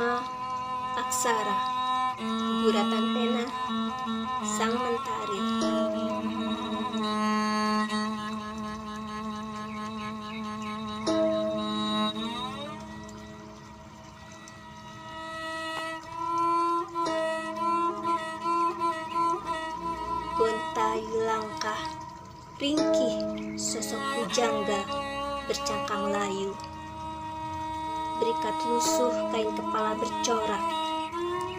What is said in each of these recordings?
Aksara Guratan pena Sang Mentari. Gontayu langkah Ringkih sosok pujangga Bercangkang layu Berikat lusuh kain kepala bercorak.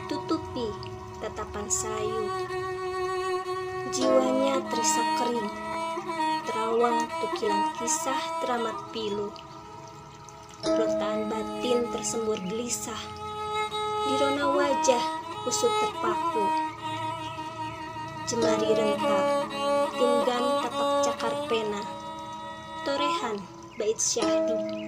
Tutupi tatapan sayu. Jiwanya terisak kering. Terawang tukilan kisah teramat pilu. Rontaan batin tersembur gelisah. Di rona wajah kusut terpaku. Jemari rentak Tunggan tapak cakar pena. Torehan bait syahdu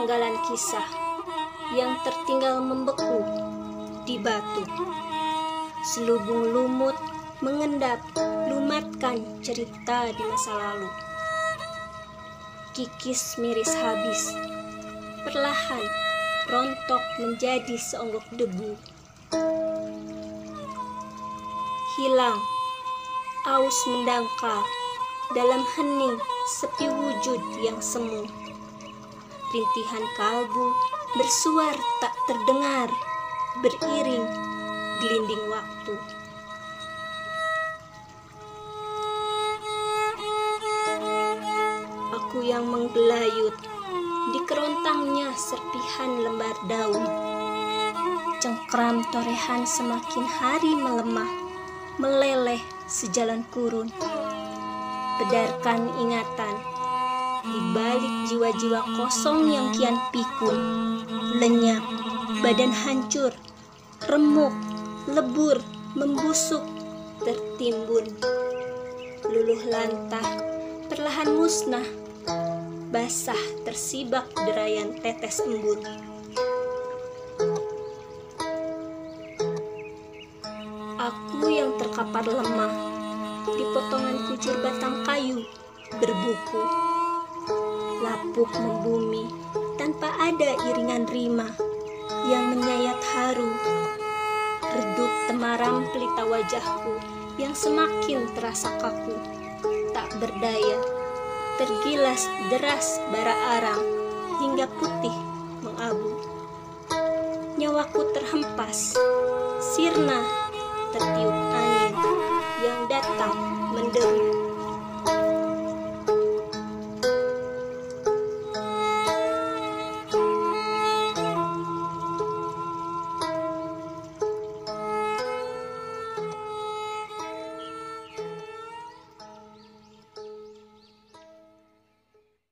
sepenggalan kisah yang tertinggal membeku di batu. Selubung lumut mengendap, lumatkan cerita di masa lalu. Kikis miris habis, perlahan rontok menjadi seonggok debu. Hilang, aus mendangkal dalam hening sepi wujud yang semu. Rintihan kalbu bersuar tak terdengar, beriring gelinding waktu. Aku yang menggelayut di kerontangnya serpihan lembar daun. Cengkram torehan semakin hari melemah, meleleh sejalan kurun. Bedarkan ingatan di balik jiwa-jiwa kosong yang kian pikun, lenyap, badan hancur, remuk, lebur, membusuk, tertimbun. Luluh lantah, perlahan musnah, basah tersibak derayan tetes embun. Aku yang terkapar lemah di potongan kucur batang kayu berbuku lapuk membumi tanpa ada iringan rima yang menyayat haru. Redup temaram pelita wajahku yang semakin terasa kaku. Tak berdaya tergilas deras bara arang hingga putih mengabu. Nyawaku terhempas sirna tertiup angin